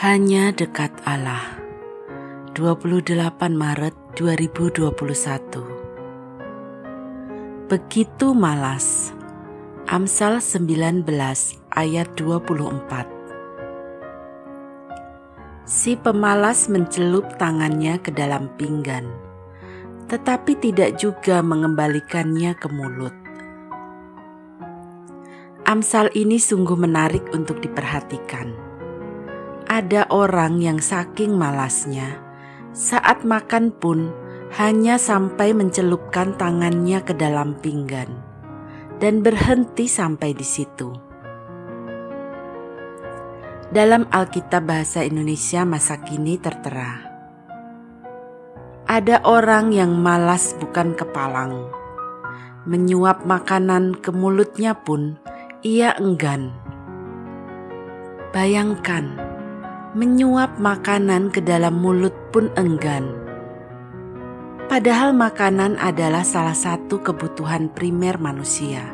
Hanya dekat Allah. 28 Maret 2021. Begitu malas. Amsal 19 ayat 24. Si pemalas mencelup tangannya ke dalam pinggan, tetapi tidak juga mengembalikannya ke mulut. Amsal ini sungguh menarik untuk diperhatikan ada orang yang saking malasnya, saat makan pun hanya sampai mencelupkan tangannya ke dalam pinggan dan berhenti sampai di situ. Dalam Alkitab Bahasa Indonesia masa kini tertera, ada orang yang malas bukan kepalang, menyuap makanan ke mulutnya pun ia enggan. Bayangkan menyuap makanan ke dalam mulut pun enggan. Padahal makanan adalah salah satu kebutuhan primer manusia.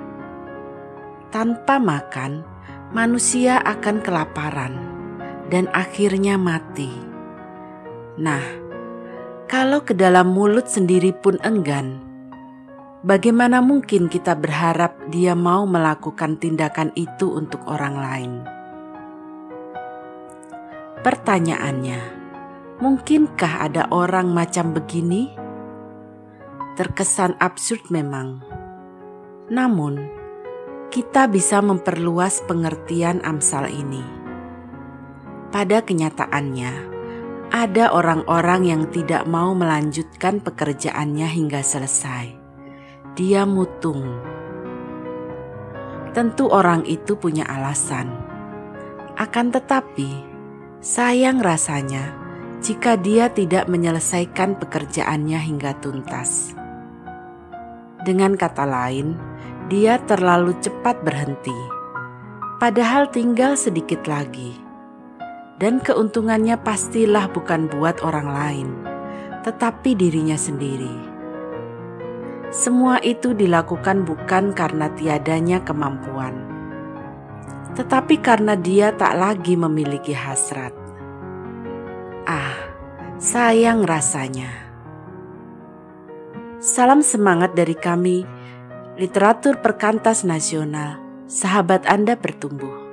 Tanpa makan, manusia akan kelaparan dan akhirnya mati. Nah, kalau ke dalam mulut sendiri pun enggan, bagaimana mungkin kita berharap dia mau melakukan tindakan itu untuk orang lain? Pertanyaannya, mungkinkah ada orang macam begini? Terkesan absurd memang. Namun, kita bisa memperluas pengertian Amsal ini. Pada kenyataannya, ada orang-orang yang tidak mau melanjutkan pekerjaannya hingga selesai. Dia mutung. Tentu orang itu punya alasan. Akan tetapi, Sayang rasanya jika dia tidak menyelesaikan pekerjaannya hingga tuntas. Dengan kata lain, dia terlalu cepat berhenti, padahal tinggal sedikit lagi, dan keuntungannya pastilah bukan buat orang lain, tetapi dirinya sendiri. Semua itu dilakukan bukan karena tiadanya kemampuan tetapi karena dia tak lagi memiliki hasrat. Ah, sayang rasanya. Salam semangat dari kami, literatur perkantas nasional, sahabat Anda bertumbuh.